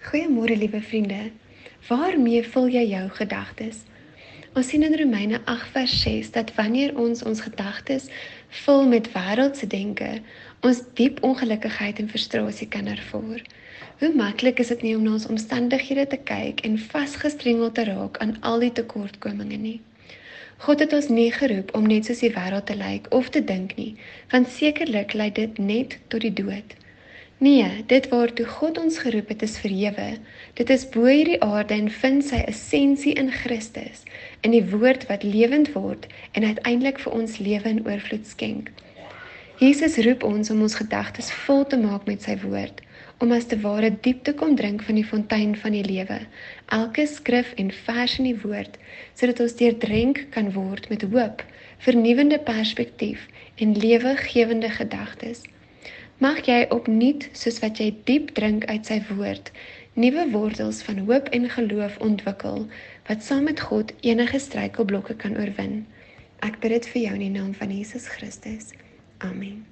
Goeiemôre liewe vriende. Waarmee vul jy jou gedagtes? Ons sien in Romeine 8 vers 6 dat wanneer ons ons gedagtes vul met wêreldse denke, ons diep ongelukkigheid en frustrasie kan ervaar. Hoe maklik is dit nie om na ons omstandighede te kyk en vasgestrengel te raak aan al die tekortkominge nie. God het ons nie geroep om net soos die wêreld te lyk of te dink nie, want sekerlik lei dit net tot die dood. Nee, dit waartoe God ons geroep het is verhewe. Dit is bo hierdie aarde en vind sy essensie in Christus, in die woord wat lewend word en uiteindelik vir ons lewe in oorvloed skenk. Jesus roep ons om ons gedagtes vol te maak met sy woord, om as te ware diep te kom drink van die fontein van die lewe. Elke skrif en vers in die woord, sodat ons deurdrink kan word met hoop, vernuwende perspektief en lewegewende gedagtes. Mag jy opnuut soos wat jy diep drink uit sy woord, nuwe wortels van hoop en geloof ontwikkel wat saam met God enige struikelblokke kan oorwin. Ek bid dit vir jou in die naam van Jesus Christus. Amen.